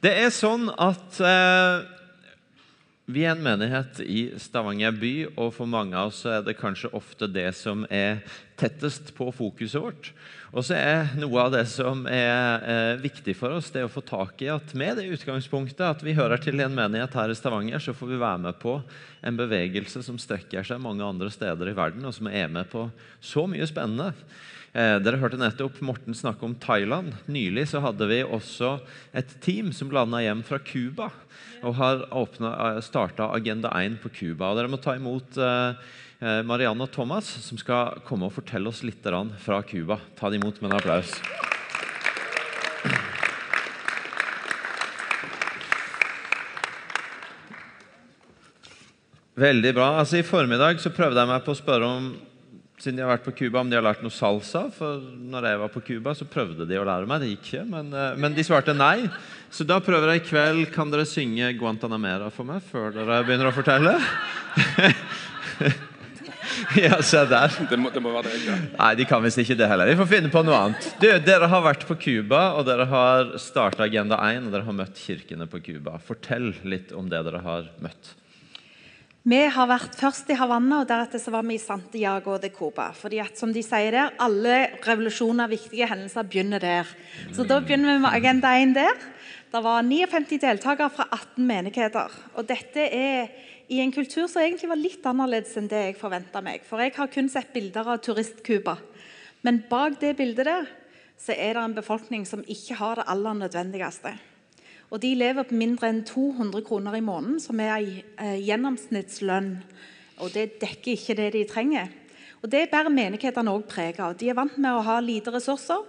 Det er sånn at eh, vi er en menighet i Stavanger by, og for mange av oss er det kanskje ofte det som er tettest på fokuset vårt. Og så er noe av det som er eh, viktig for oss, det å få tak i at med det utgangspunktet at vi hører til en menighet her i Stavanger, så får vi være med på en bevegelse som strekker seg mange andre steder i verden, og som er med på så mye spennende. Eh, dere hørte nettopp Morten snakke om Thailand. Nylig så hadde vi også et team som landa hjem fra Cuba og har starta Agenda 1 på Cuba. Dere må ta imot eh, eh, Marianne og Thomas, som skal komme og fortelle oss litt fra Cuba. Ta det imot med en applaus. Veldig bra. Altså I formiddag så prøvde jeg meg på å spørre om siden de har vært på Cuba, om de har lært noe salsa. For når jeg var på Cuba, så prøvde de å lære meg. Det gikk ikke, men, eh, men, de svarte nei. Så da prøver jeg i kveld. Kan dere synge Guantanamera for meg før dere begynner å fortelle? ja, se der. Det må, det må være det, ja. Nei, de kan visst ikke det heller. Vi får finne på noe annet. Du, Dere har vært på Cuba, og dere har starta Agenda 1, og dere har møtt kirkene på Cuba. Fortell litt om det dere har møtt. Vi har vært først i Havanna, og deretter så var vi i Santiago de Cuba. Fordi at, som de sier der, Alle revolusjoner, viktige hendelser, begynner der. Så da begynner vi med Agenda 1 der. Det var 59 deltakere fra 18 menigheter. Og dette er i en kultur som egentlig var litt annerledes enn det jeg forventa meg. For jeg har kun sett bilder av turist-Cuba. Men bak det bildet der så er det en befolkning som ikke har det aller nødvendigste. Og de lever på mindre enn 200 kroner i måneden, som er en eh, gjennomsnittslønn. Og det dekker ikke det de trenger. Og Det bærer menighetene òg preg av. De er vant med å ha lite ressurser.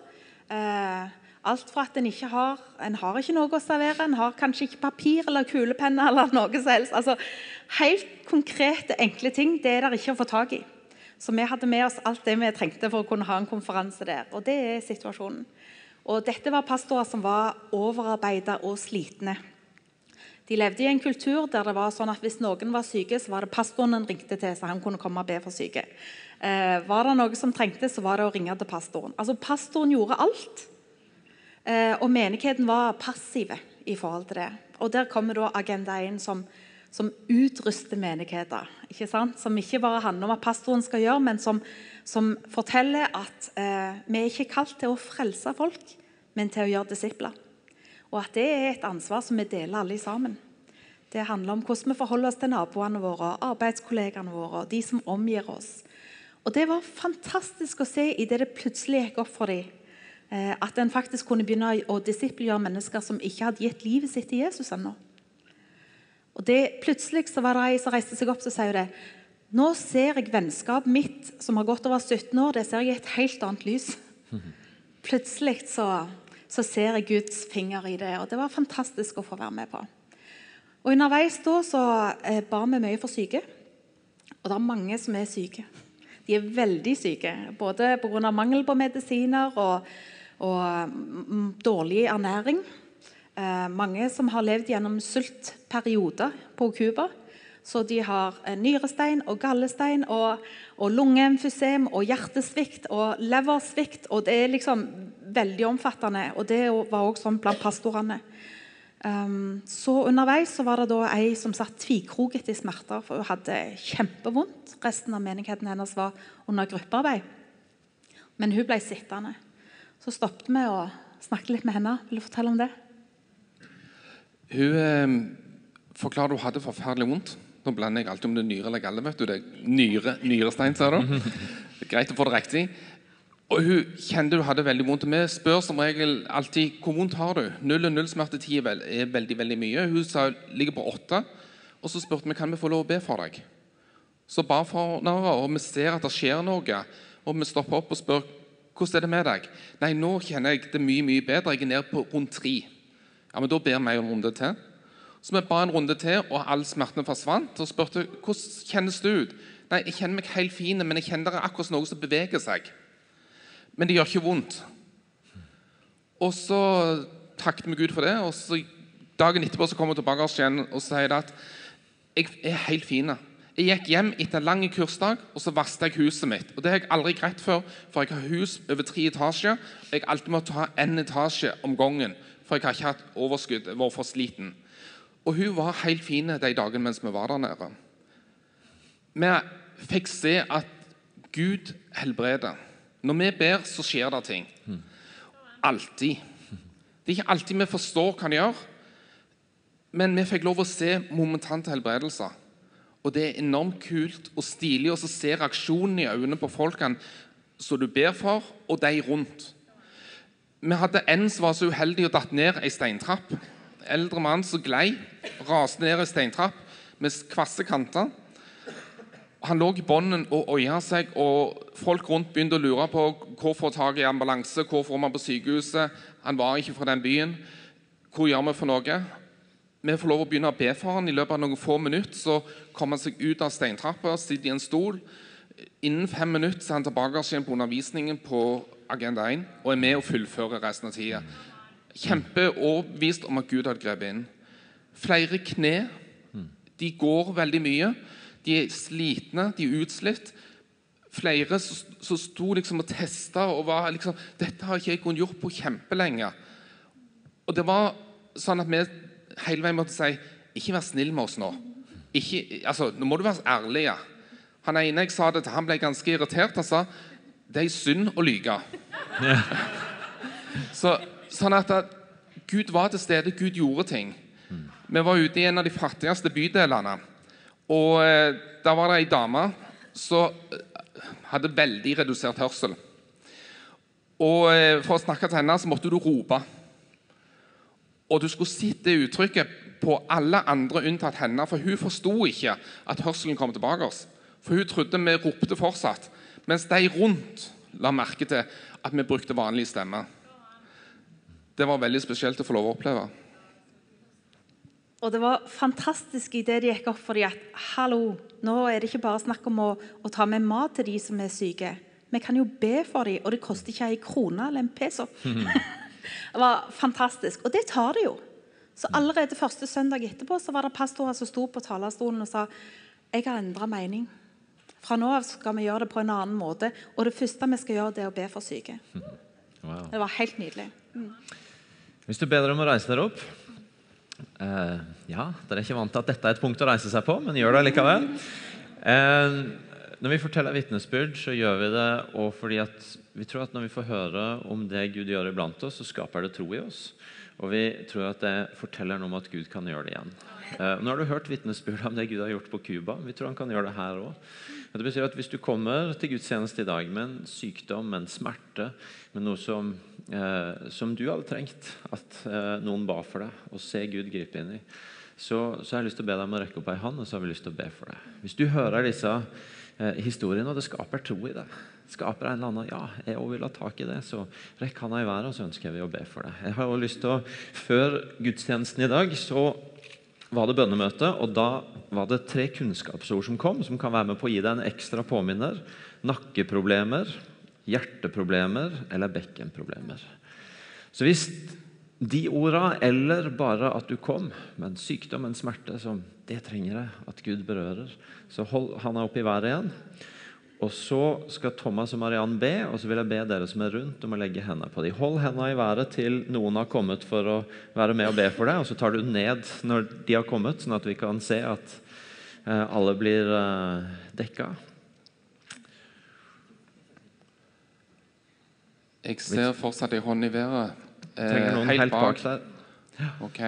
Eh, alt fra at en ikke har en har ikke noe å servere, en har kanskje ikke papir eller kulepenner eller noe som helst. Altså, Helt konkrete, enkle ting det er det ikke å få tak i. Så vi hadde med oss alt det vi trengte for å kunne ha en konferanse der. Og det er situasjonen. Og dette var pastorer som var overarbeida og slitne. De levde i en kultur der det var sånn at hvis noen var syke, så var det pastoren en ringte til, så han kunne komme og be for syke. Eh, var det noe som trengtes, så var det å ringe til pastoren. Altså Pastoren gjorde alt. Eh, og menigheten var passive i forhold til det. Og Der kommer da Agenda 1 som, som utruster menigheter. Ikke sant? Som ikke bare handler om hva pastoren skal gjøre, men som som forteller at eh, vi er ikke kalt til å frelse folk, men til å gjøre disipler. Og at det er et ansvar som vi deler alle sammen. Det handler om hvordan vi forholder oss til naboene våre, arbeidskollegene våre de som omgir oss. Og Det var fantastisk å se idet det plutselig gikk opp for dem eh, at en faktisk kunne begynne å disiplegjøre mennesker som ikke hadde gitt livet sitt til Jesus ennå. Og det, Plutselig så var det ei som reiste seg opp og sa det, nå ser jeg vennskapet mitt, som har gått over 17 år, det ser jeg i et helt annet lys. Plutselig så, så, ser jeg Guds finger i det, og det var fantastisk å få være med på. Og Underveis da så eh, ba vi mye for syke, og det er mange som er syke. De er veldig syke, både pga. mangel på medisiner og, og mm, dårlig ernæring. Eh, mange som har levd gjennom sultperioder på Cuba. Så de har eh, nyrestein og gallestein og, og lungeemfysem og hjertesvikt og leversvikt. og Det er liksom veldig omfattende. og Det var også sånn blant pastorene. Um, så Underveis så var det da ei som satt tvikroget i smerter, for hun hadde kjempevondt. Resten av menigheten hennes var under gruppearbeid. Men hun ble sittende. Så stoppet vi og snakket litt med henne. Vil du fortelle om det? Hun eh, forklarte hun hadde forferdelig vondt. Nå blander jeg alltid om det er nyre eller galle. vet du. Det er nyre, nyrestein, sa du. Det greit å få det riktig. Og Hun kjente du hadde veldig vondt. Vi spør som regel alltid hvor vondt har du Null og null smertetid er veldig veldig mye. Hun sa ligger på åtte. Og Så spurte vi kan vi få lov å be for deg. Så ba for henne, og vi ser at det skjer noe. Og Vi stopper opp og spør hvordan er det med deg. Nei, nå kjenner jeg det mye mye bedre. Jeg er nede på rundt tre. Ja, men Da ber vi en runde til. Så vi ba en runde til, og all smerten forsvant. Og spurte hvordan kjennes det ut. Nei, jeg kjenner meg helt fin, men jeg kjenner det er akkurat noe som beveger seg. Men det gjør ikke vondt. Og så takket vi Gud for det. og så Dagen etterpå så kommer hun tilbake igjen og sier at jeg er helt fin. Jeg gikk hjem etter en lang kursdag og så vasket jeg huset mitt. Og Det har jeg aldri greid før, for jeg har hus over tre etasjer. Og jeg alltid måtte ha en etasje om gangen for jeg har ikke hatt overskudd. Jeg var for sliten. Og hun var helt fin de dagene mens vi var der nede. Vi fikk se at Gud helbreder. Når vi ber, så skjer det ting. Alltid. Det er ikke alltid vi forstår hva han gjør, men vi fikk lov å se momentante helbredelser. Og det er enormt kult og stilig å se reaksjonen i øynene på folkene som du ber for, og de rundt. Vi hadde en som var så uheldig og datt ned ei steintrapp. Eldre mann som glei, raste ned ei steintrapp med kvasse kanter. Han lå i bunnen og oia seg, og folk rundt begynte å lure på hvor får tak i ambulanse, hvor får man på sykehuset. Han var ikke fra den byen. Hvor gjør vi for noe? Vi får lov å begynne å be for han. I løpet av noen få minutter så kommer han seg ut av steintrappa, sitter i en stol. Innen fem minutter er han tilbake igjen på undervisningen på Agenda 1 og er med og fullfører resten av tida. Kjempeoverbevist om at Gud hadde grepet inn. Flere kne. De går veldig mye. De er slitne, de er utslitt. Flere som sto liksom og testa og var liksom 'Dette har ikke jeg kunnet gjort på kjempelenge.' Og det var sånn at vi hele veien måtte si 'Ikke vær snill med oss nå'. Ikke, altså, nå må du være ærlig. Ja. Han ene jeg sa det til, han ble ganske irritert. Han sa 'Det er synd å lyge'. Ja. Så, sånn at, at Gud var til stede, Gud gjorde ting. Vi var ute i en av de fattigste bydelene. Og eh, Der var det ei dame som hadde veldig redusert hørsel. Og eh, For å snakke til henne så måtte du rope. Og du skulle sett det uttrykket på alle andre unntatt henne, for hun forsto ikke at hørselen kom tilbake. oss. For hun trodde vi ropte fortsatt, mens de rundt la merke til at vi brukte vanlig stemme. Det var veldig spesielt å få lov å oppleve. Og det var fantastisk i det de gikk opp for dem at hallo, nå er det ikke bare snakk om å, å, ta med mat til de som er syke. Vi kan jo be for dem, og det koster ikke ei krone eller en peso. det var fantastisk. Og det tar det jo. Så allerede første søndag etterpå så var det pastorer som sto på talerstolen og sa jeg har endra mening. Fra nå av skal vi gjøre det på en annen måte. Og det første vi skal gjøre, det er å be for syke. Wow. Det var helt nydelig. Mm. Hvis du ber dere om å reise dere opp eh, ja, dere er ikke vant til at dette er et punkt å reise seg på, men gjør det likevel. Eh, når vi forteller vitnesbyrd, så gjør vi det og fordi at vi tror at når vi får høre om det Gud gjør iblant oss, så skaper det tro i oss. Og vi tror at det forteller noe om at Gud kan gjøre det igjen. Eh, nå har du hørt vitnesbyrd om det Gud har gjort på Cuba. Vi tror han kan gjøre det her òg. Det betyr at Hvis du kommer til gudstjeneste i dag med en sykdom, med en smerte, med noe som, eh, som du hadde trengt at eh, noen ba for deg, og se Gud gripe inn i, så, så, har jeg lyst til å be deg om å rekke opp ei hånd, og så har vi lyst til å be for deg. Hvis du hører disse eh, historiene, og det skaper tro i deg, skaper en eller annen ja, jeg også vil ha tak i det, så rekk handa i været, og så ønsker vi å be for deg. Jeg har også lyst til å, Før gudstjenesten i dag så var det bønnemøte, og da var det tre kunnskapsord som kom, som kan være med på å gi deg en ekstra påminner. Nakkeproblemer, hjerteproblemer eller bekkenproblemer. Så hvis de orda, eller bare at du kom med en sykdom, en smerte som det trenger jeg at Gud berører, så hold handa opp i været igjen. Og Så skal Thomas og Mariann be, og så vil jeg be dere som er rundt, om å legge hendene på dem. Hold hendene i været til noen har kommet for å være med og be for deg. Og så tar du ned når de har kommet, sånn at vi kan se at eh, alle blir eh, dekka. Jeg ser fortsatt ei hånd i været. Eh, helt, bak. Ok.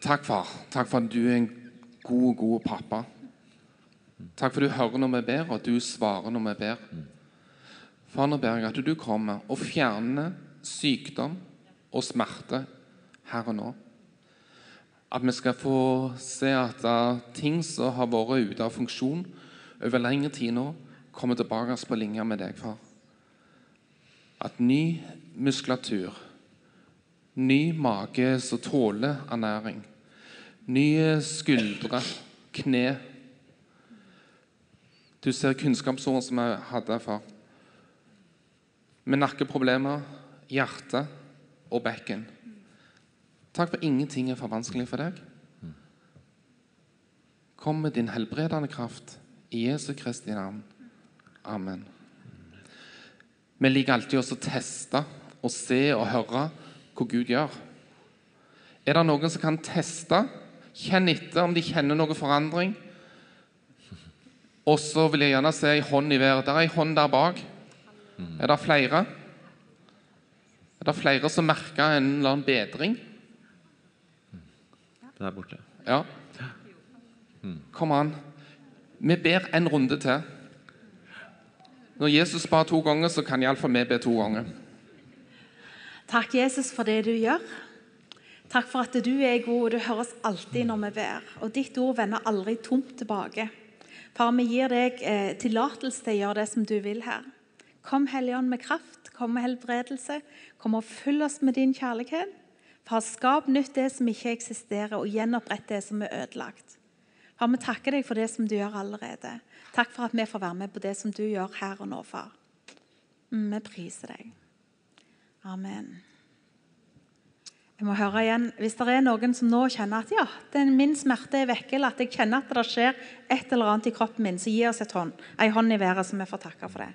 Takk, far. Takk for at du er en god, god pappa. Takk for at du hører når vi ber, og at du svarer når vi ber. Far, nå ber jeg at du kommer og fjerner sykdom og smerte her og nå. At vi skal få se at ting som har vært ute av funksjon over lengre tid nå, kommer tilbake på linje med deg, far. At ny muskulatur, ny mage som tåler ernæring, nye skuldre, kne du ser kunnskapsord som jeg hadde far. Med nakkeproblemer, hjerte og bekken. Takk for ingenting er for vanskelig for deg. Kom med din helbredende kraft i Jesu Kristi navn. Amen. Vi liker alltid å teste og se og høre hva Gud gjør. Er det noen som kan teste, kjenne etter om de kjenner noe forandring? Og så vil jeg gjerne se ei hånd i været. Der er ei hånd der bak. Er det flere? Er det flere som merker en eller annen bedring? Der borte. Ja. Kom an. Vi ber en runde til. Når Jesus ba to ganger, så kan iallfall vi be to ganger. Takk, Jesus, for det du gjør. Takk for at du er god, og du hører oss alltid når vi ber. Og ditt ord vender aldri tomt tilbake. Far, vi gir deg eh, tillatelse til å gjøre det som du vil her. Kom, Helligånd, med kraft. Kom med helbredelse. Kom og fyll oss med din kjærlighet. Far, skap nytt det som ikke eksisterer, og gjenopprett det som er ødelagt. Far, vi takker deg for det som du gjør allerede. Takk for at vi får være med på det som du gjør her og nå, far. Mm, Vi priser deg. Amen. Jeg må høre igjen, Hvis det er noen som nå kjenner at ja, den, min smerte er vekke, eller at jeg kjenner at det skjer et eller annet i kroppen min, så gi oss et hånd, en hånd i været, så vi får takke for det.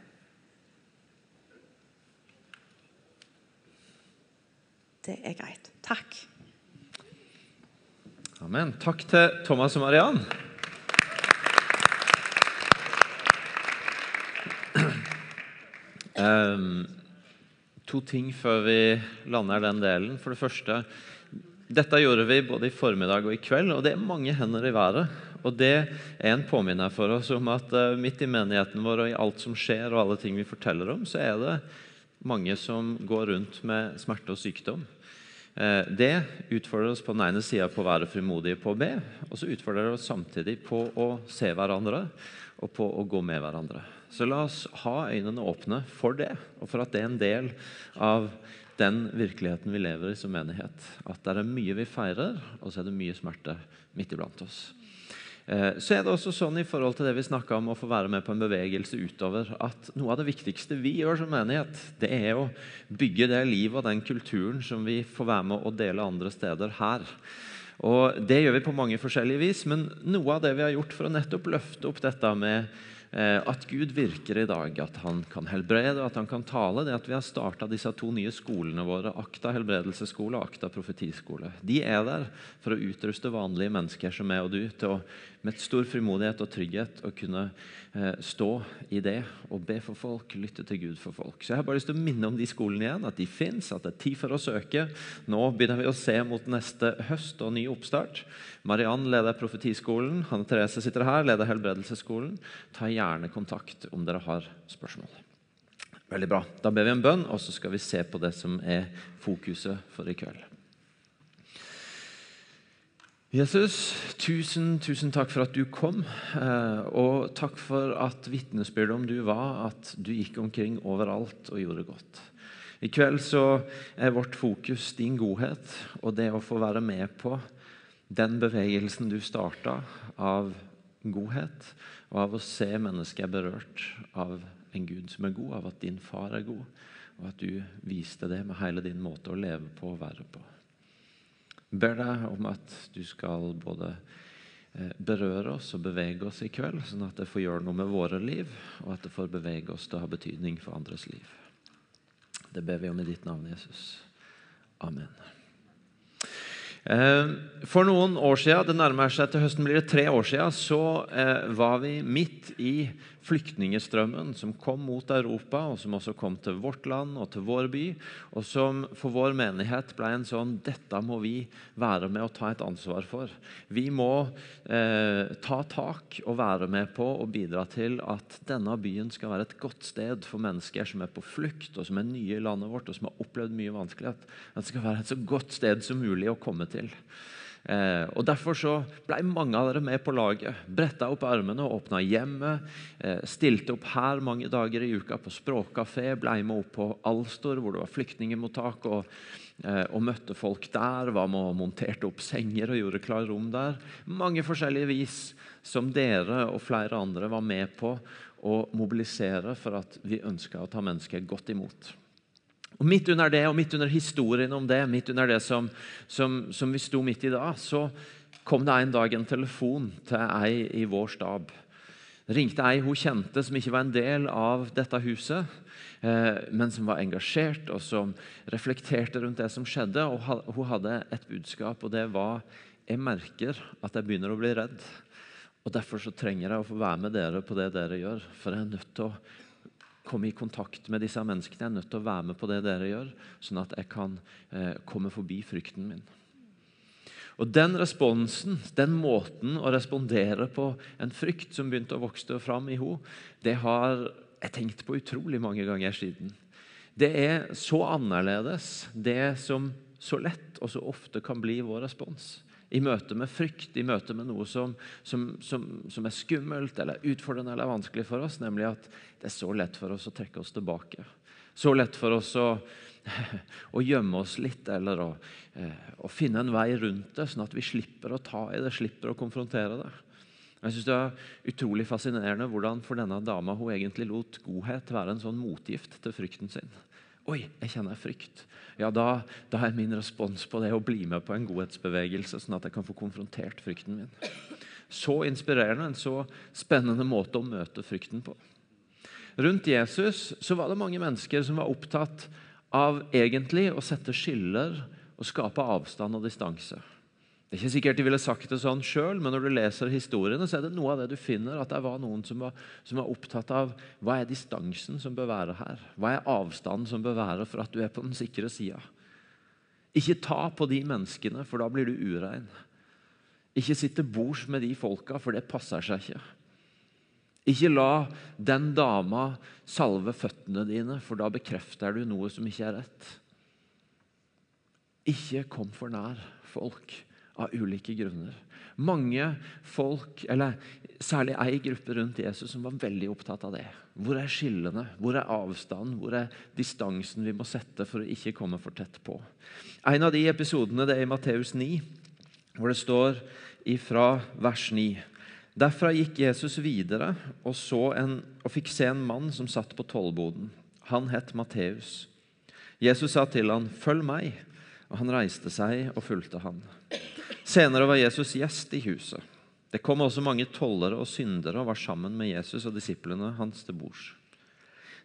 Det er greit. Takk. Amen. Takk til Thomas og Mariann. Ehm, to ting før vi lander den delen. For det første Dette gjorde vi både i formiddag og i kveld, og det er mange hender i været. Og det er en påminner for oss om at uh, midt i menigheten vår og i alt som skjer, og alle ting vi forteller om, så er det mange som går rundt med smerte og sykdom. Uh, Det utfordrer oss på den ene sida på å være frimodige på å be, og så utfordrer det oss samtidig på å se hverandre og på å gå med hverandre. Så la oss ha øynene åpne for det, og for at det er en del av den virkeligheten vi lever i som menighet. At det er mye vi feirer, og så er det mye smerte midt iblant oss. Eh, Så er det også sånn i forhold til det vi snakket om å få være med på en bevegelse utover, at noe av det viktigste vi gjør som menighet, det er å bygge det livet og den kulturen som vi får være med å dele andre steder her. Og Det gjør vi på mange forskjellige vis, men noe av det vi har gjort for å nettopp løfte opp dette med at Gud virker i dag, at han kan helbrede og at han kan tale, det at vi har starta disse to nye skolene våre, Akta helbredelsesskole og Akta profetiskole. De er der for å utruste vanlige mennesker som meg og du til å med stor frimodighet og trygghet å kunne eh, stå i det og be for folk, lytte til Gud for folk. Så Jeg har bare lyst til å minne om de skolene igjen, at de fins, at det er tid for å søke. Nå begynner vi å se mot neste høst og ny oppstart. Mariann leder Profetiskolen. Hanne Therese sitter her, leder Helbredelsesskolen. Ta gjerne kontakt om dere har spørsmål. Veldig bra. Da ber vi en bønn, og så skal vi se på det som er fokuset for i kveld. Jesus, tusen, tusen takk for at du kom, eh, og takk for at vitnesbyrdet om du var at du gikk omkring overalt og gjorde godt. I kveld så er vårt fokus din godhet og det å få være med på den bevegelsen du starta av godhet, og av å se mennesker berørt av en Gud som er god, av at din far er god, og at du viste det med hele din måte å leve på og være på ber deg om at du skal både eh, berøre oss og bevege oss i kveld, sånn at det får gjøre noe med våre liv, og at det får bevege oss til å ha betydning for andres liv. Det ber vi om i ditt navn, Jesus. Amen. Eh, for noen år siden, det nærmer seg til høsten blir det tre år siden, så eh, var vi midt i flyktningestrømmen som kom mot Europa, og som også kom til vårt land og til vår by, og som for vår menighet ble en sånn Dette må vi være med og ta et ansvar for. Vi må eh, ta tak og være med på å bidra til at denne byen skal være et godt sted for mennesker som er på flukt, og som er nye i landet vårt, og som har opplevd mye vanskelighet. At det skal være et så godt sted som mulig å komme til. Eh, og Derfor så ble mange av dere med på laget. Bretta opp armene og åpna hjemmet. Eh, stilte opp her mange dager i uka på språkkafé. Ble med opp på Alstor, hvor det var flyktningemottak. Og, eh, og møtte folk der. Var med og monterte opp senger og gjorde klar rom der. Mange forskjellige vis som dere og flere andre var med på å mobilisere for at vi ønska å ta mennesket godt imot. Og Midt under det, og midt under historien om det, midt under det som, som, som vi sto midt i da, så kom det en dag en telefon til ei i vår stab ringte ei hun kjente som ikke var en del av dette huset, eh, men som var engasjert og som reflekterte rundt det som skjedde. og Hun hadde et budskap, og det var jeg merker at jeg begynner å bli redd. Og Derfor så trenger jeg å få være med dere på det dere gjør. For jeg er nødt til å komme i kontakt med disse menneskene. Jeg er nødt til å være med på det dere gjør, sånn at jeg kan eh, komme forbi frykten min. Og Den responsen, den måten å respondere på en frykt som begynte å vokse fram i henne, det har jeg tenkt på utrolig mange ganger siden. Det er så annerledes, det som så lett og så ofte kan bli vår respons i møte med frykt, i møte med noe som, som, som, som, er skummelt eller utfordrende eller vanskelig for oss, nemlig at det er så lett for oss å trekke oss tilbake. Så lett for oss å, å gjemme oss litt eller å, eh, å, finne en vei rundt det, sånn at vi slipper å ta i det, slipper å konfrontere det. Jeg synes Det er utrolig fascinerende hvordan for denne dama hun egentlig lot godhet være en sånn motgift til frykten sin. Oi, jeg kjenner frykt. Ja, da, da, er min respons på det å bli med på en godhetsbevegelse, sånn at jeg kan få konfrontert frykten min. Så inspirerende, en så spennende måte å møte frykten på. Rundt Jesus så var det mange mennesker som var opptatt av egentlig å sette skiller og skape avstand og distanse. Det er ikke sikkert de ville sagt det sånn sjøl, men når du leser historiene, så er det noe av det du finner, at det var noen som var, som var, opptatt av hva er distansen som bør være her? Hva er avstanden som bør være for at du er på den sikre sida? Ikke ta på de menneskene, for da blir du urein. Ikke sitte bords med de folka, for det passer seg ikke. Ikke la den dama salve føttene dine, for da bekrefter du noe som ikke er rett. Ikke kom for nær folk av ulike grunner. Mange folk, eller særlig ei gruppe rundt Jesus, som var veldig opptatt av det. Hvor er skillene? Hvor er avstanden? Hvor er distansen vi må sette for å ikke komme for tett på? En av de episodene det er i Matteus 9, hvor det står ifra vers 9. Derfra gikk Jesus videre og, en, og fikk se en mann som satt på tollboden. Han het Matteus. Jesus sa til han, 'Følg meg.' Og han reiste seg og fulgte han. Senere var Jesus gjest i huset. Det kom også mange tollere og syndere og var sammen med Jesus og disiplene hans til bords.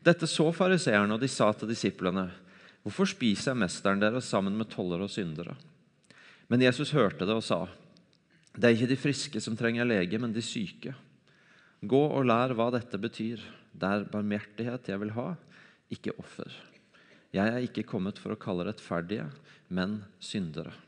Dette så fariseerne, og de sa til disiplene.: Hvorfor spiser mesteren deres sammen med tollere og syndere? Men Jesus hørte det og sa.: Det er ikke de friske som trenger lege, men de syke. Gå og lær hva dette betyr. Det er barmhjertighet jeg vil ha, ikke offer. Jeg er ikke kommet for å kalle rettferdige, men syndere.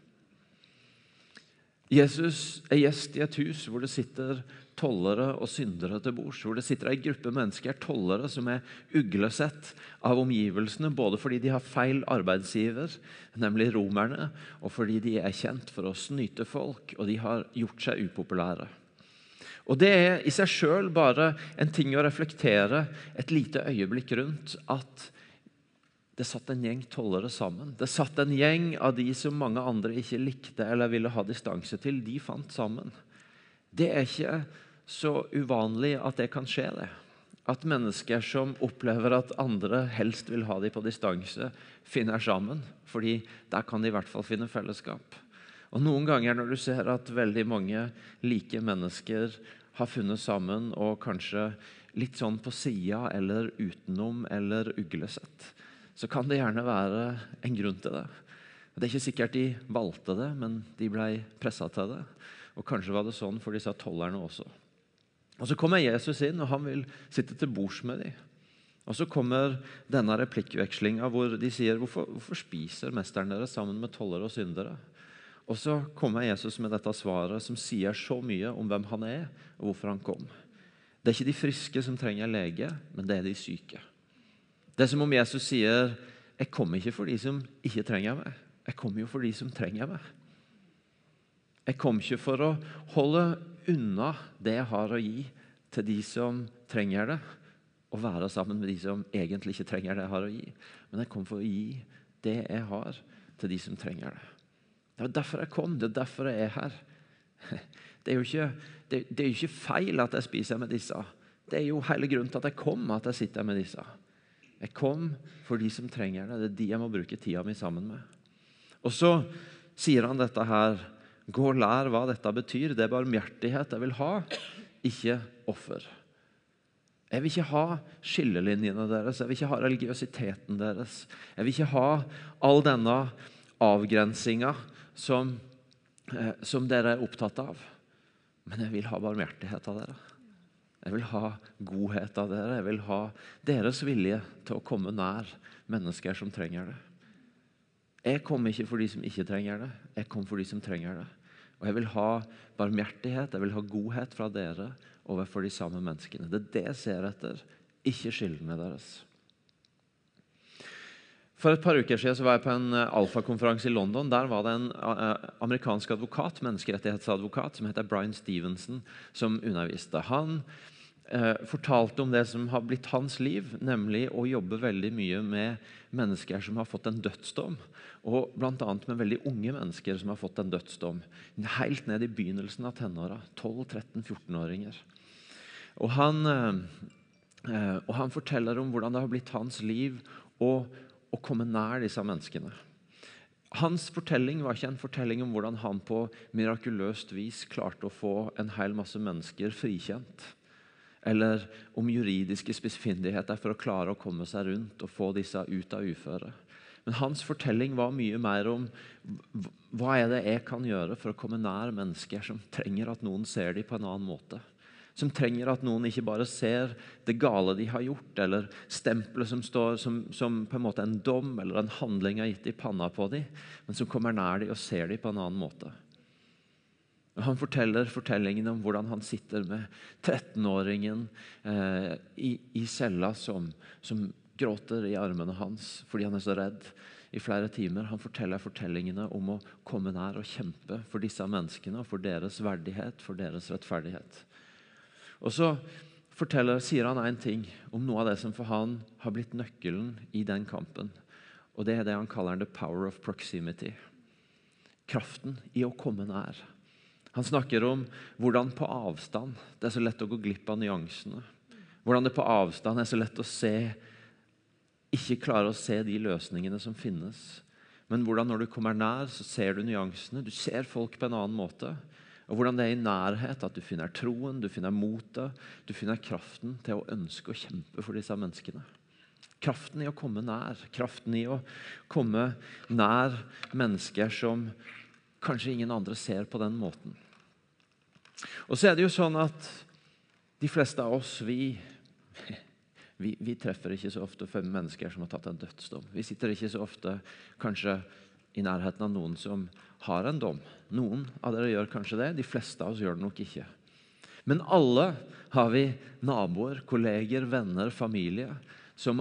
Jesus er gjest i et hus hvor det sitter tollere og syndere til bords. Hvor det sitter ei gruppe mennesker, tollere, som er uglesett av omgivelsene. Både fordi de har feil arbeidsgiver, nemlig romerne, og fordi de er kjent for å snyte folk, og de har gjort seg upopulære. Og Det er i seg sjøl bare en ting å reflektere et lite øyeblikk rundt. at det satt en gjeng tollere sammen. Det satt en gjeng av de som mange andre ikke likte eller ville ha distanse til. De fant sammen. Det er ikke så uvanlig at det kan skje. det. At mennesker som opplever at andre helst vil ha dem på distanse, finner sammen. Fordi der kan de i hvert fall finne fellesskap. Og Noen ganger når du ser at veldig mange like mennesker har funnet sammen, og kanskje litt sånn på sida eller utenom eller uglesett, så kan det gjerne være en grunn til det. Det er ikke sikkert de valgte det, men de ble pressa til det. Og Kanskje var det sånn for disse tollerne også. Og Så kommer Jesus inn, og han vil sitte til bords med dem. Og Så kommer denne replikkvekslinga hvor de sier hvorfor, hvorfor spiser mesteren deres sammen med tollere og syndere? Og Så kommer Jesus med dette svaret som sier så mye om hvem han er, og hvorfor han kom. Det er ikke de friske som trenger lege, men det er de syke. Det er som om Jesus sier, 'Jeg kommer ikke for de som ikke trenger meg. Jeg kommer jo for de som trenger meg.' Jeg kom ikke for å holde unna det jeg har å gi, til de som trenger det, og være sammen med de som egentlig ikke trenger det jeg har å gi. Men jeg kom for å gi det jeg har, til de som trenger det. Det er derfor jeg kom. Det er derfor jeg er her. Det er jo ikke, det, det er ikke feil at jeg spiser med disse. Det er jo hele grunnen til at jeg kom, at jeg sitter med disse. Jeg kom for de som trenger det. Det er de jeg må bruke tida mi sammen med. Og så sier han dette her. Gå og lær hva dette betyr. Det er barmhjertighet jeg vil ha, ikke offer. Jeg vil ikke ha skillelinjene deres, jeg vil ikke ha religiøsiteten deres. Jeg vil ikke ha all denne avgrensinga som, eh, som dere er opptatt av. Men jeg vil ha barmhjertighet av dere. Jeg vil ha godhet av dere. Jeg vil ha deres vilje til å komme nær mennesker som trenger det. Jeg kom ikke for de som ikke trenger det, jeg kom for de som trenger det. Og jeg vil ha barmhjertighet, jeg vil ha godhet fra dere overfor de samme menneskene. Det er det jeg ser etter, ikke skyldene deres. For et par uker siden var jeg på en eh, alfakonferanse i London. Der var det en eh, amerikansk advokat, menneskerettighetsadvokat som heter Brian Stevenson, som underviste. Han eh, fortalte om det som har blitt hans liv, nemlig å jobbe veldig mye med mennesker som har fått en dødsdom. Og bl.a. med veldig unge mennesker som har fått en dødsdom. Helt ned i begynnelsen av tenåra. 12-13-14-åringer. Og han, eh, og han forteller om hvordan det har blitt hans liv å å komme nær disse menneskene. Hans fortelling var ikke en fortelling om hvordan han på mirakuløst vis klarte å få en hel masse mennesker frikjent. Eller om juridiske spissfindigheter for å klare å komme seg rundt og få disse ut av uføre. Men hans fortelling var mye mer om hva er det jeg kan gjøre for å komme nær mennesker som trenger at noen ser dem på en annen måte som trenger at noen ikke bare ser det gale de har gjort, eller stempelet som står som, som, på en måte en dom eller en handling har gitt i panna på dem, men som kommer nær dem og ser dem på en annen måte. Og han forteller fortellingen om hvordan han sitter med 13-åringen eh, i, i, cella som, som gråter i armene hans fordi han er så redd i flere timer. Han forteller fortellingene om å komme nær og kjempe for disse menneskene og for deres verdighet, for deres rettferdighet. Og så forteller, sier han en ting om noe av det som for han har blitt nøkkelen i den kampen. Og Det er det han kaller 'the power of proximity'. Kraften i å komme nær. Han snakker om hvordan på avstand det er så lett å gå glipp av nyansene. Hvordan det på avstand er så lett å se ikke klare å se de løsningene som finnes. Men hvordan når du kommer nær, så ser du nyansene. Du ser folk på en annen måte. Og hvordan det er i nærhet at du finner troen, du finner motet, du finner kraften til å ønske å kjempe for disse menneskene. Kraften i å komme nær, kraften i å komme nær mennesker som kanskje ingen andre ser på den måten. Og så er det jo sånn at de fleste av oss, vi, vi, vi treffer ikke så ofte fem mennesker som har tatt en dødsdom. Vi sitter ikke så ofte kanskje i nærheten av noen som har en dom. Noen av dere gjør kanskje det, de fleste av oss gjør det nok ikke. Men alle har vi naboer, kolleger, venner, familie som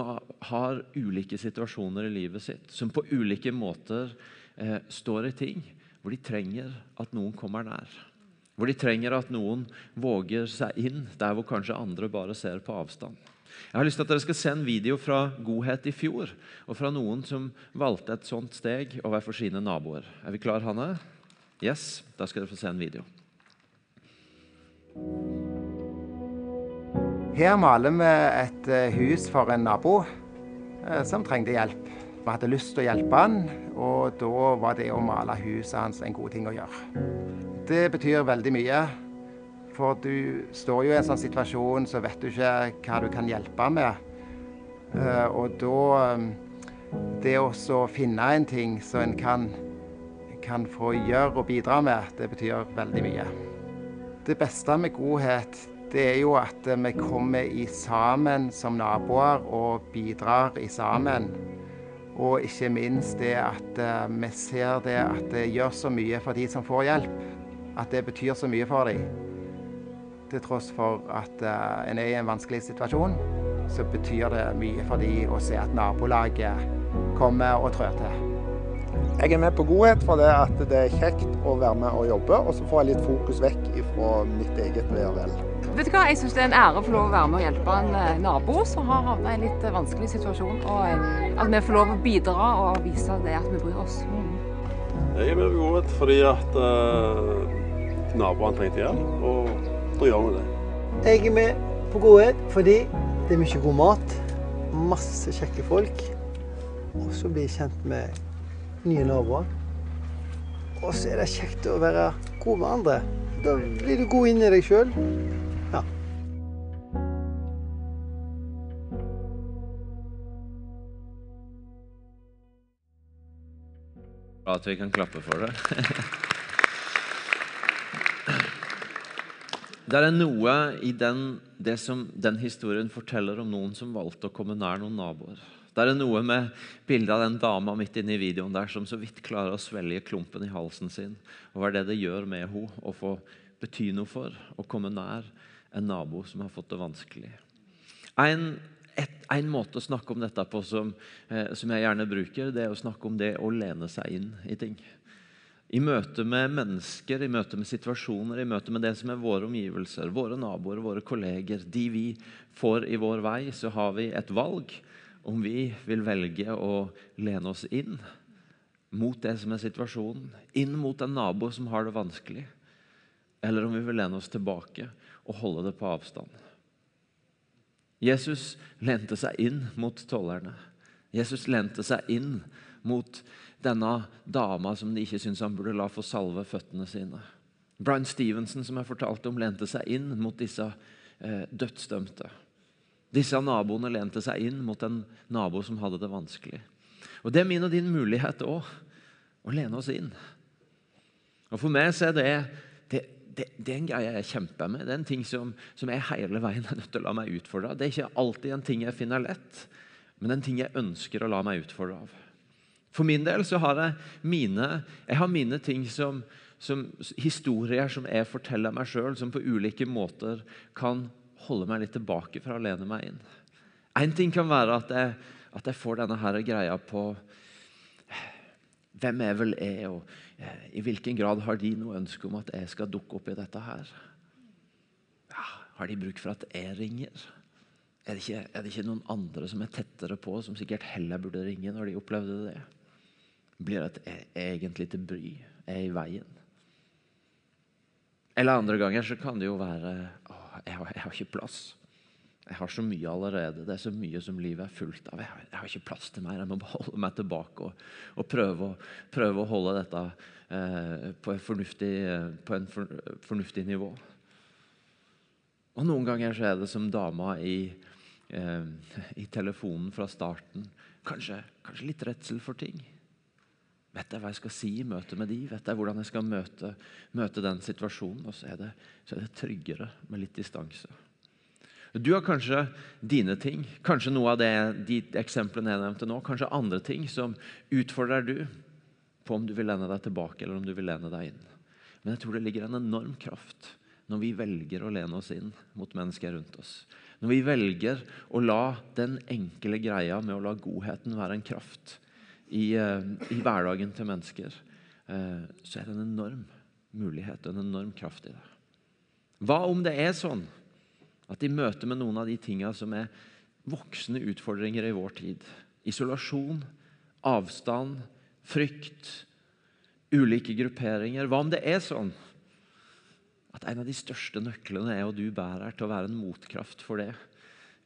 har ulike situasjoner i livet sitt, som på ulike måter eh, står i ting hvor de trenger at noen kommer nær. Hvor de trenger at noen våger seg inn der hvor kanskje andre bare ser på avstand. Jeg har lyst til at dere skal se en video fra Godhet i fjor, og fra noen som valgte et sånt steg overfor sine naboer. Er vi klar, Hanne? Yes, da skal dere få se en video. Her maler vi et eh, hus for en nabo eh, som trengte hjelp. Vi hadde lyst til å hjelpe han, og da var det å male huset hans en god ting å gjøre. Det betyr veldig mye. For du står jo i en sånn situasjon, så vet du ikke hva du kan hjelpe med. Uh, og da um, Det å finne en ting som en kan, kan få gjøre og bidra med, det betyr veldig mye. Det beste med godhet, det er jo at vi kommer i sammen som naboer og bidrar i sammen. Og ikke minst det at uh, vi ser det at det gjør så mye for de som får hjelp. At det betyr så mye for dem til tross for at uh, en er i en vanskelig situasjon, så betyr det mye for dem å se at nabolaget kommer og trør til. Jeg er med på godhet for det at det er kjekt å være med og jobbe, og så får jeg litt fokus vekk fra mitt eget ve og vel. Vet du hva, Jeg syns det er en ære å få lov å være med og hjelpe en eh, nabo som har havnet i en litt eh, vanskelig situasjon. Og at vi får lov å bidra og vise det at vi bryr oss. Mm. Jeg er med på godhet fordi at uh, naboene trengte hjelp. Derfor gjør vi det. Jeg er med på Godhet fordi det er mye god mat, masse kjekke folk. Og så blir jeg kjent med nye naboer. Og så er det kjekt å være god med andre. Da blir du god inni deg sjøl. Bra at vi kan klappe for det. Det er noe i den, det som den historien forteller om noen som valgte å komme nær noen naboer. Det er noe med bildet av den dama midt inne i videoen der som så vidt klarer å svelge klumpen i halsen sin. Og hva er det det gjør med henne å få bety noe for å komme nær en nabo som har fått det vanskelig? En, et, en måte å snakke om dette på som, eh, som jeg gjerne bruker, det er å snakke om det å lene seg inn i ting. I møte med mennesker, i møte med situasjoner, i møte med det som er våre omgivelser, våre naboer, våre kolleger, de vi får i vår vei, så har vi et valg om vi vil velge å lene oss inn mot det som er situasjonen, inn mot en nabo som har det vanskelig, eller om vi vil lene oss tilbake og holde det på avstand. Jesus lente seg inn mot tollerne. Jesus lente seg inn mot denne dama som de ikke syntes han burde la få salve føttene sine. Brian Stevenson som jeg fortalte om, lente seg inn mot disse eh, dødsdømte. Disse naboene lente seg inn mot en nabo som hadde det vanskelig. Og Det er min og din mulighet òg, å lene oss inn. Og For meg så er det, det, det, det er en greie jeg kjemper med. Det er en ting som, som jeg hele veien er nødt til å la meg utfordre av. Det er ikke alltid en ting jeg finner lett, men en ting jeg ønsker å la meg utfordre av. For min del så har jeg mine, jeg har mine ting som, som historier som jeg forteller meg sjøl, som på ulike måter kan holde meg litt tilbake fra å lene meg inn. Én ting kan være at jeg, at jeg, får denne her greia på hvem jeg vel er, og eh, i hvilken grad har de noe ønske om at jeg skal dukke opp i dette her? Ja, har de bruk for at jeg ringer? Er det, ikke, er det ikke noen andre som er tettere på, som sikkert heller burde ringe når de opplevde det? Blir et e- egentlig til bry, er i veien. Eller andre ganger så kan det jo være å, jeg, har, jeg har ikke plass. Jeg har så mye allerede. Det er så mye som livet er fullt av. Jeg har, jeg har ikke plass til mer. Jeg må holde meg tilbake og, og prøve, å, prøve, å, holde dette eh, på, fornuftig, på en for, fornuftig nivå. Og Noen ganger så er det som dama i, eh, i telefonen fra starten. Kanskje, kanskje litt redsel for ting. Vet jeg hva jeg skal si i møte med de? Vet jeg hvordan jeg skal møte, møte den situasjonen? Og så er, det, så er, det, tryggere med litt distanse. Du har kanskje dine ting, kanskje noe av det, de eksemplene jeg nevnte nå, kanskje andre ting som utfordrer du på om du vil lene deg tilbake eller om du vil lene deg inn. Men jeg tror det ligger en enorm kraft når vi velger å lene oss inn mot mennesker rundt oss. Når vi velger å la den enkle greia med å la godheten være en kraft i, eh, i hverdagen til mennesker, eh, så er det en enorm mulighet og en enorm kraft i det. Hva om det er sånn at i møte med noen av de tingene som er voksne utfordringer i vår tid Isolasjon, avstand, frykt, ulike grupperinger Hva om det er sånn at en av de største nøklene er og du bærer til å være en motkraft for det?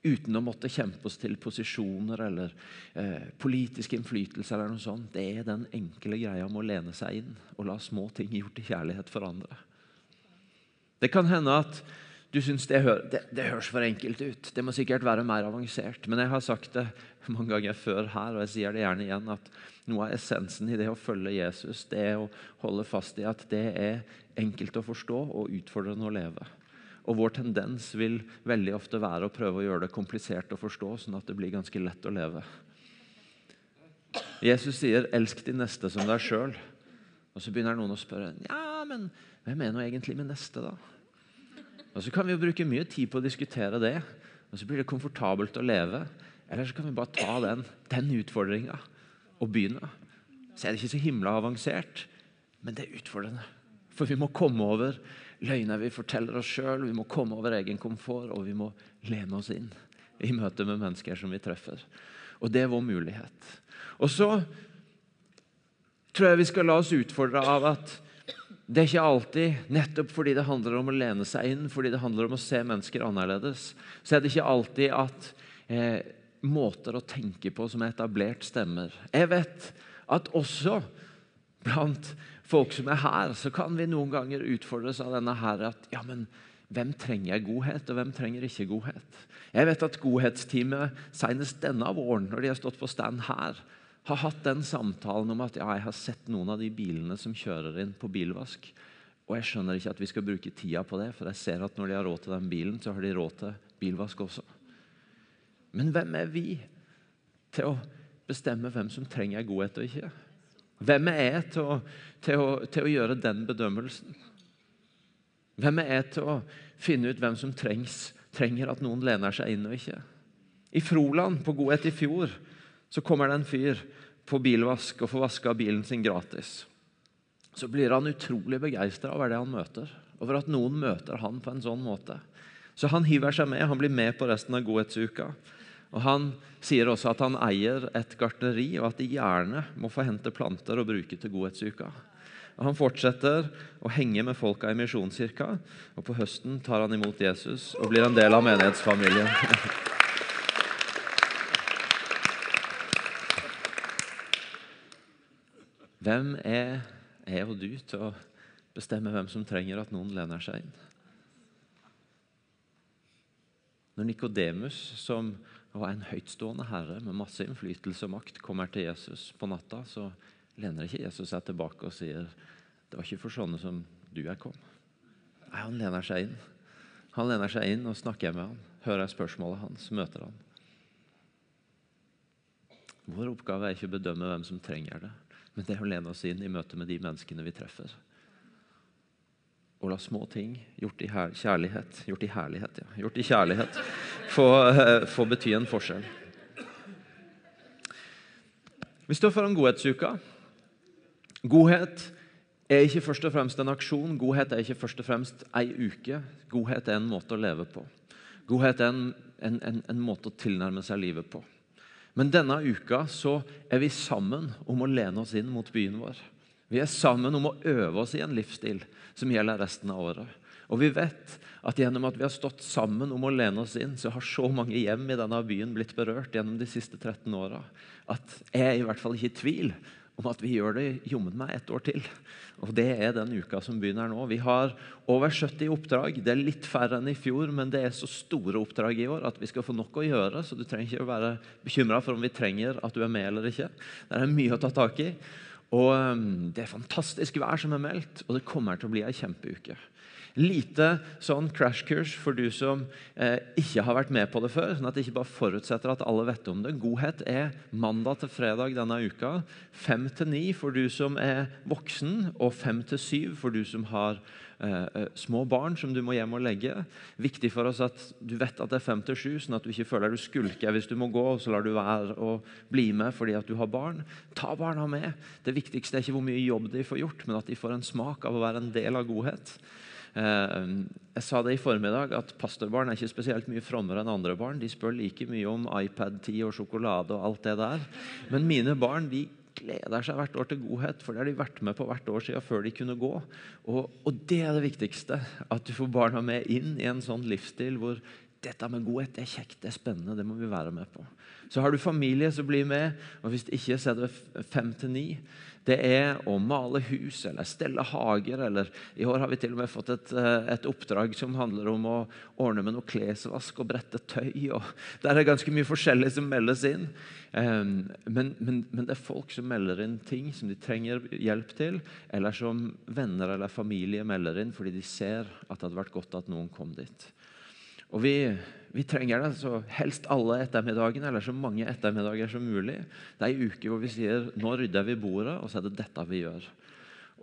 Uten å måtte kjempe oss til posisjoner eller eh, politisk innflytelse. eller noe sånt. Det er den enkle greia om å lene seg inn og la små ting gjort i kjærlighet forandre. Det kan hende at du syns det, det, det, høres for enkelt ut. Det må sikkert være mer avansert. Men jeg har sagt det mange ganger før her, og jeg sier det gjerne igjen, at noe av essensen i det å følge Jesus, det er å holde fast i at det er enkelt å forstå og utfordrende å leve. Og vår tendens vil veldig ofte være å prøve å gjøre det komplisert å forstå, sånn at det blir ganske lett å leve. Jesus sier 'elsk din neste som deg sjøl'. Og så begynner noen å spørre ja, men hvem er nå egentlig min neste. da? Og Så kan vi jo bruke mye tid på å diskutere det, og så blir det komfortabelt å leve. Eller så kan vi bare ta den, den utfordringa og begynne. Så er det ikke så himla avansert, men det er utfordrende. For vi må komme over løgner vi forteller oss sjøl. Vi må komme over egen komfort, og vi må lene oss inn i møte med mennesker som vi treffer. Og det er vår mulighet. Og så tror jeg vi skal la oss utfordre av at det er ikke alltid, nettopp fordi det handler om å lene seg inn, fordi det handler om å se mennesker annerledes, så er det ikke alltid at eh, måter å tenke på som er etablert, stemmer. Jeg vet at også blant folk som er her, så kan vi noen ganger utfordres av denne her at ja, men hvem trenger godhet, og hvem trenger ikke godhet? Jeg vet at godhetsteamet senest denne våren, når de har stått på stand her, har hatt den samtalen om at ja, jeg har sett noen av de bilene som kjører inn på bilvask, og jeg skjønner ikke at vi skal bruke tida på det, for jeg ser at når de har råd til den bilen, så har de råd til bilvask også. Men hvem er vi til å bestemme hvem som trenger godhet og ikke? Hvem er jeg til å, til å, til å gjøre den bedømmelsen? Hvem er jeg til å finne ut hvem som trengs, trenger at noen lener seg inn og ikke? I Froland, på Godhet i fjor, så kommer det en fyr på bilvask og får vaska bilen sin gratis. Så blir han utrolig begeistra over det han møter, over at noen møter han på en sånn måte. Så han hiver seg med, han blir med på resten av godhetsuka. Og Han sier også at han eier et gartneri, og at de gjerne må få hente planter og bruke til godhetsuka. Og Han fortsetter å henge med folka i Misjonskirka, og på høsten tar han imot Jesus og blir en del av menighetsfamilien. Hvem er jeg og du til å bestemme hvem som trenger at noen lener seg inn? Når Nikodemus, som var en høytstående herre med masse innflytelse og makt, kommer til Jesus på natta, så lener ikke Jesus seg tilbake og sier det var ikke for sånne som du jeg kom. Nei, Han lener seg inn. Han lener seg inn og snakker med han, hører spørsmålet hans, møter han. Vår oppgave er ikke å bedømme hvem som trenger det, men det er å lene oss inn i møte med de menneskene vi treffer. Og la små ting gjort i kjærlighet, gjort i herlighet, ja, gjort i kjærlighet få, eh, få bety en forskjell. Vi står foran godhetsuka. Godhet er ikke først og fremst en aksjon, godhet er ikke først og fremst ei uke. Godhet er en måte å leve på. Godhet er en, en, en, en måte å tilnærme seg livet på. Men denne uka så er vi sammen om å lene oss inn mot byen vår. Vi er sammen om å øve oss i en livsstil som gjelder resten av året. Og vi vet at gjennom at vi har stått sammen om å lene oss inn, så har så mange hjem i denne byen blitt berørt gjennom de siste 13 åra at jeg i hvert fall ikke i tvil om at vi gjør det jommen meg ett år til. Og Det er den uka som begynner nå. Vi har over 70 oppdrag. Det er litt færre enn i fjor, men det er så store oppdrag i år at vi skal få nok å gjøre. Så du trenger ikke å være bekymra for om vi trenger at du er med eller ikke. Det er mye å ta tak i. Og um, Det er fantastisk vær som er meldt, og det kommer til å bli ei kjempeuke. Lite sånn crashkurs for du som eh, ikke har vært med på det før. sånn at det ikke bare forutsetter at alle vet om det. Godhet er mandag til fredag denne uka. Fem til ni for du som er voksen, og fem til syv for du som har eh, eh, små barn som du må hjem og legge. Viktig for oss at du vet at det er fem til sju, sånn at du ikke føler du skulker hvis du må gå, og så lar du være å bli med fordi at du har barn. Ta barna med. Det viktigste er ikke hvor mye jobb de får gjort, men at de får en smak av å være en del av godhet. Eh, jeg sa det i formiddag at pastorbarn er ikke spesielt mye frommere enn andre barn. De spør like mye om iPad-tid og sjokolade og alt det der. Men mine barn de gleder seg hvert år til godhet, for det har de vært med på hvert år siden før de kunne gå. Og, og det er det viktigste. At du får barna med inn i en sånn livsstil hvor dette med godhet det er kjekt, det er spennende, det må vi være med på. Så har du familie som blir med, og hvis ikke så er det fem til ni. Det er å male hus eller stelle hager. eller I år har vi til og med fått et, eh, et oppdrag som handler om å ordne med noe klesvask og brette tøy. og Der er det ganske mye forskjellig som meldes inn. Men, men, men, det er folk som melder inn ting som de trenger hjelp til, eller som venner eller familie melder inn fordi de ser at det hadde vært godt at noen kom dit. Og vi, vi, trenger det så helst alle ettermiddagene, eller så mange ettermiddager som mulig. Det er ei uke hvor vi sier nå rydder vi bordet, og så er det dette vi gjør.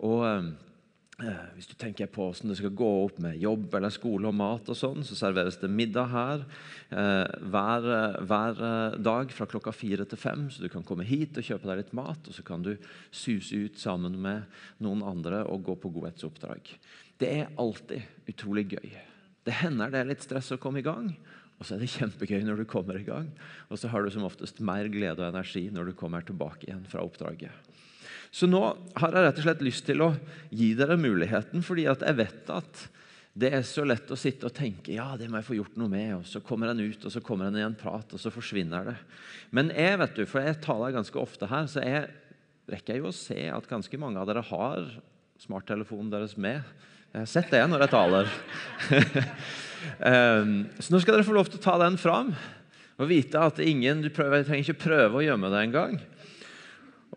Og eh, Hvis du tenker på hvordan det skal gå opp med jobb eller skole og mat, og sånn, så serveres det middag her eh, hver, hver, dag fra klokka fire til fem. Så du kan komme hit og kjøpe deg litt mat, og så kan du suse ut sammen med noen andre og gå på godhetsoppdrag. Det er alltid utrolig gøy. Det hender det er litt stress å komme i gang, og så er det kjempegøy når du kommer i gang. Og så har du som oftest mer glede og energi når du kommer tilbake igjen fra oppdraget. Så nå har jeg rett og slett lyst til å gi dere muligheten, fordi jeg vet at det er så lett å sitte og tenke ja, det må jeg få gjort noe med, og så kommer en ut, og så kommer en i en prat, og så forsvinner det. Men jeg vet du, for jeg taler ganske ofte her, så jeg rekker jo å se at ganske mange av dere har smarttelefonen deres med jeg sett det når jeg taler. um, så nå skal dere få lov til å ta den fram og vite at ingen, du, prøver, trenger ikke prøve å gjemme det engang.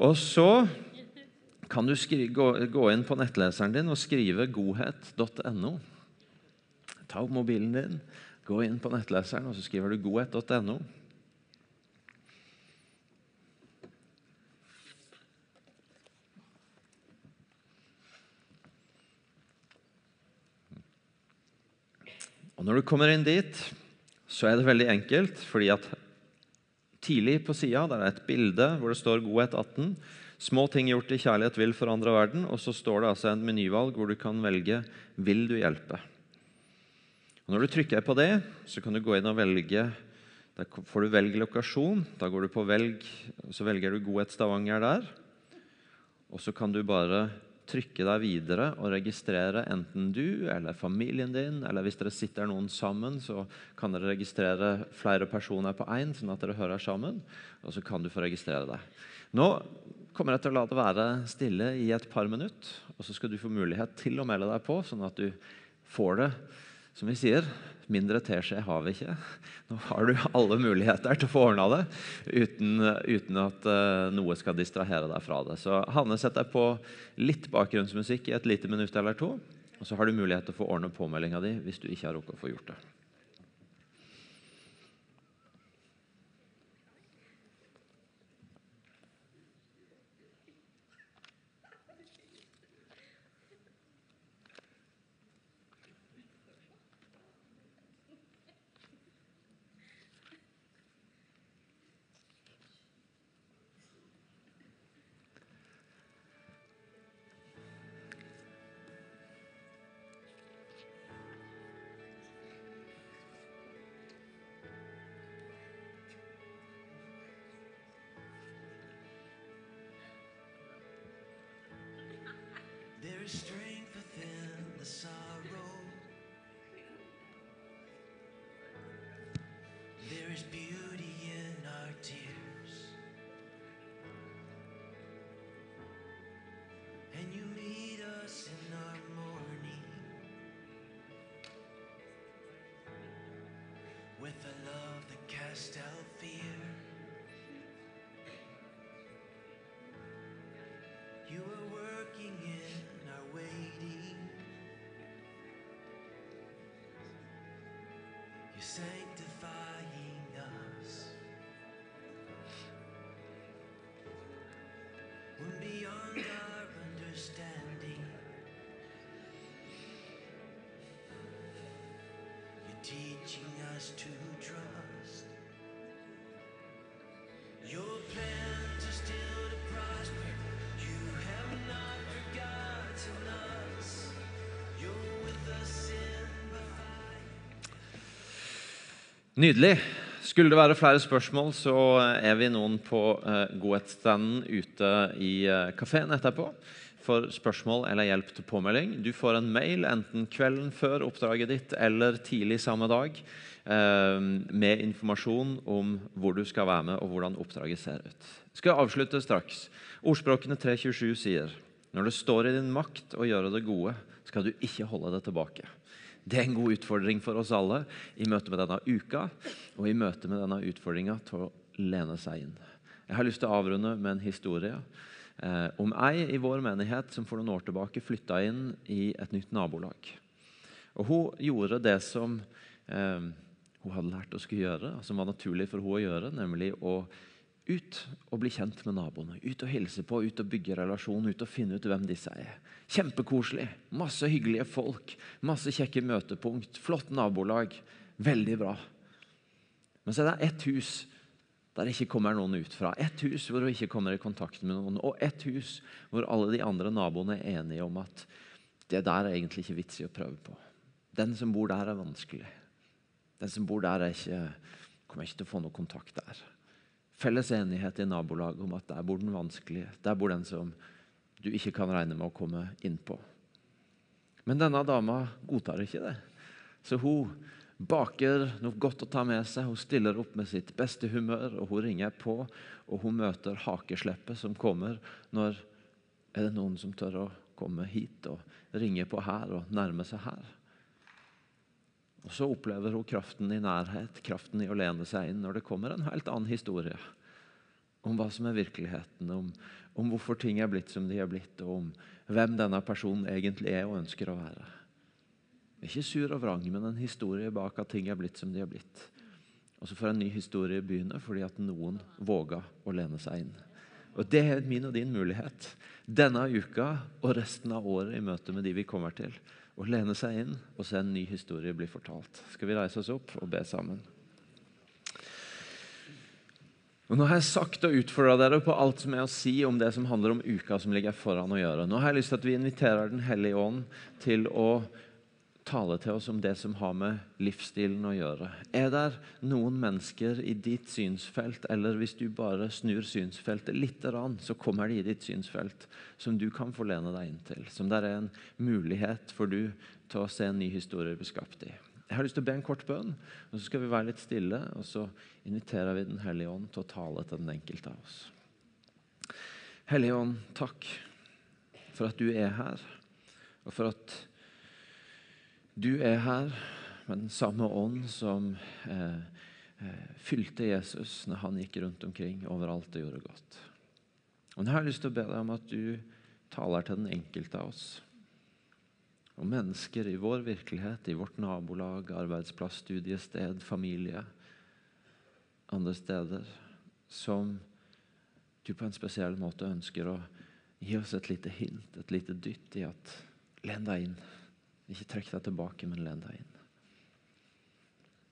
Og så kan du skri, gå, gå, inn på nettleseren din og skrive godhet.no. Ta opp mobilen din, gå inn på nettleseren, og så skriver du godhet.no. Når du kommer inn dit, så er det veldig enkelt, fordi at tidlig på sida er det et bilde hvor det står 'Godhet 18'. Små ting gjort i kjærlighet vil forandre verden. Og så står det altså en menyvalg hvor du kan velge 'Vil du hjelpe'? Og når du trykker på det, så kan du gå inn og velge Da får du velge lokasjon. Da går du på velg, så velger du Godhet Stavanger der. Og så kan du bare trykke deg videre og registrere enten du eller familien din, eller hvis dere sitter noen sammen, så kan dere registrere flere personer på én, sånn at dere hører sammen. Og så kan du få registrere deg. Nå kommer jeg til å la det være stille i et par minutter, og så skal du få mulighet til å melde deg på, sånn at du får det som vi sier, mindre teskje har vi ikke. Nå har du alle muligheter til å få ordna det uten, uten at uh, noe skal distrahere deg fra det. Så Hanne sett deg på litt bakgrunnsmusikk i et lite minutt eller to. Og så har du mulighet til å få ordne påmeldinga di hvis du ikke har rukket å få gjort det. There is strength within the sorrow. There is beauty in our tears. And you meet us in our mourning with a love that casts out fear. Sanctifying us. When beyond our understanding, you're teaching us to trust. Nydelig. Skulle det være flere spørsmål, så er vi noen på uh, godhetsstanden ute i uh, kafeen etterpå for spørsmål eller hjelp til påmelding. Du får en mail enten kvelden før oppdraget ditt eller tidlig samme dag eh, med informasjon om hvor du skal være med, og hvordan oppdraget ser ut. Jeg skal avslutte straks. Ordspråkene 327 sier når det står i din makt å gjøre det gode, skal du ikke holde det tilbake. Det er en god utfordring for oss alle i møte med denne uka og i møte med denne utfordringa til å lene seg inn. Jeg har lyst til å avrunde med en historie eh, om ei i vår menighet som for noen år tilbake flytta inn i et nytt nabolag. Og Hun gjorde det som eh, hun hadde lært å skulle gjøre, som var naturlig for hun å gjøre, nemlig å ut og bli kjent med naboene. Ut og hilse på, ut og bygge relasjon, ut og finne ut hvem disse er. Kjempekoselig. Masse hyggelige folk. Masse kjekke møtepunkt. Flott nabolag. Veldig bra. Men så er det ett hus der det ikke kommer noen ut fra. Ett hus hvor du ikke kommer i kontakt med noen. Og ett hus hvor alle de andre naboene er enige om at det der er egentlig ikke vits i å prøve på. Den som bor der, er vanskelig. Den som bor der, er ikke, kommer ikke til å få noe kontakt der. Felles enighet i nabolaget om at der bor den vanskelige. Der bor den som du ikke kan regne med å komme inn på. Men denne dama godtar ikke det. Så hun baker noe godt å ta med seg. Hun stiller opp med sitt beste humør, og hun ringer på. Og hun møter hakesleppet som kommer når er det noen som tør å komme hit og ringe på her og nærme seg her. Og Så opplever hun kraften i nærhet, kraften i å lene seg inn når det kommer en helt annen historie om hva som er virkeligheten, om, om hvorfor ting er blitt som de er blitt, og om hvem denne personen egentlig er og ønsker å være. Ikke sur og vrang, men en historie bak at ting er blitt som de er blitt. Og så får en ny historie begynne fordi at noen våga å lene seg inn. Og Det er min og din mulighet denne uka og resten av året i møte med de vi kommer til. Å lene seg inn og se en ny historie bli fortalt. Skal vi reise oss opp og be sammen? Og Nå har jeg sagt og utfordra dere på alt som er å si om det som handler om uka som ligger foran å gjøre. Nå har jeg lyst til at vi inviterer Den hellige ånd til å tale til oss om det som har med livsstilen å gjøre. Er det noen mennesker i ditt synsfelt, eller hvis du bare snur synsfeltet litt, så kommer de i ditt synsfelt, som du kan få lene deg inn til? Som det er en mulighet for du til å se en ny historie bli skapt i? Jeg har lyst til å be en kort bønn, og så skal vi være litt stille. Og så inviterer vi Den hellige ånd til å tale til den enkelte av oss. Hellige ånd, takk for at du er her, og for at du er her med den samme ånd som eh, eh, fylte Jesus når han gikk rundt omkring overalt og gjorde godt. Og Nå har jeg lyst til å be deg om at du taler til den enkelte av oss. Og mennesker i vår virkelighet, i vårt nabolag, arbeidsplass, studiested, familie, andre steder, som du på en spesiell måte ønsker å gi oss et lite hint, et lite dytt i at len deg inn. Ikke trekk deg tilbake, men len deg inn.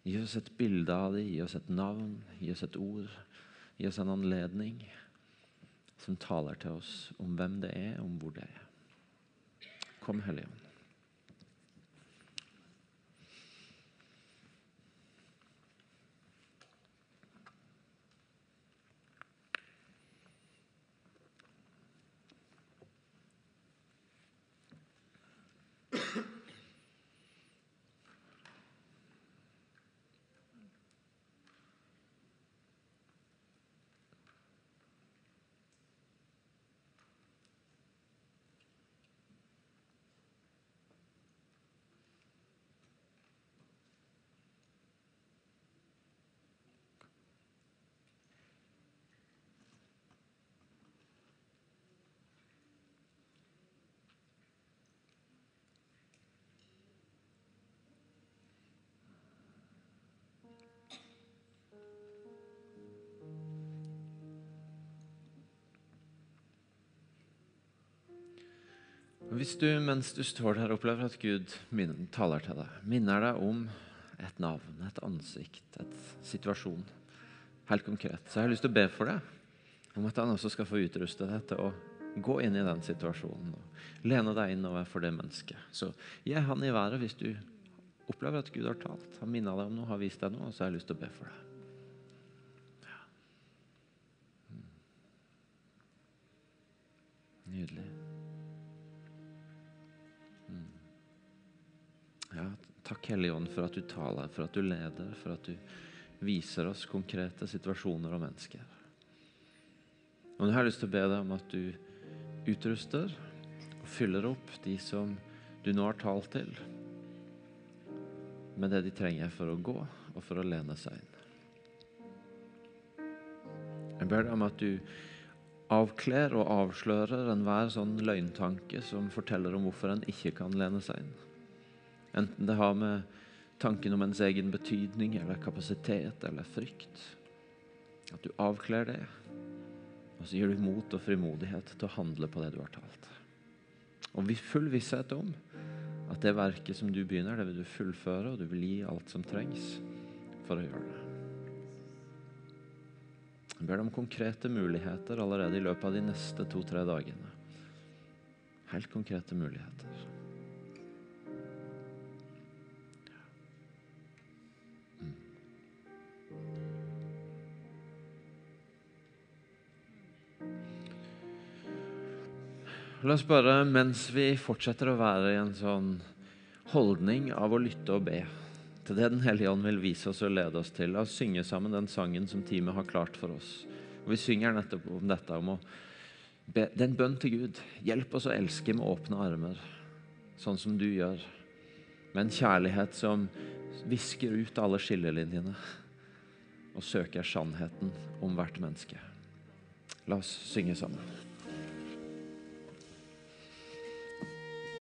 Gi oss et bilde av det, gi oss et navn, gi oss et ord. Gi oss en anledning som taler til oss om hvem det er, om hvor det er. Kom, Hellige Hvis du mens du står der opplever at Gud taler til deg, minner deg om et navn, et ansikt, et situasjon, helt konkret, så jeg har lyst til å be for deg om at han også skal få utruste deg til å gå inn i den situasjonen og lene deg innover for det mennesket. Så gi han i været hvis du opplever at Gud har talt, har minnet deg om noe, har vist deg noe, så har jeg lyst til å be for deg. Mm. Nydelig. Takk Hellige Ånd for at du taler, for at du leder, for at du viser oss konkrete situasjoner og mennesker. Og nå har jeg lyst til å be deg om at du utruster og fyller opp de som du nå har talt til, med det de trenger for å gå og for å lene seg inn. Jeg ber deg om at du avkler og avslører enhver sånn løgntanke som forteller om hvorfor en ikke kan lene seg inn. Enten det har med tanken om ens egen betydning eller kapasitet eller frykt. At du avkler det, og så gir du mot og frimodighet til å handle på det du har talt. Og full visshet om at det verket som du begynner, det vil du fullføre, og du vil gi alt som trengs for å gjøre det. Jeg ber deg om konkrete muligheter allerede i løpet av de neste to-tre dagene. Helt konkrete muligheter. La oss bare, mens vi fortsetter å være i en sånn holdning av å lytte og be til det Den hellige ånd vil vise oss og lede oss til, la oss synge sammen den sangen som teamet har klart for oss. Og Vi synger nettopp om dette, om å be, det er en bønn til Gud. Hjelp oss å elske med åpne armer, sånn som du gjør. Med en kjærlighet som visker ut alle skillelinjene og søker sannheten om hvert menneske. La oss synge sammen.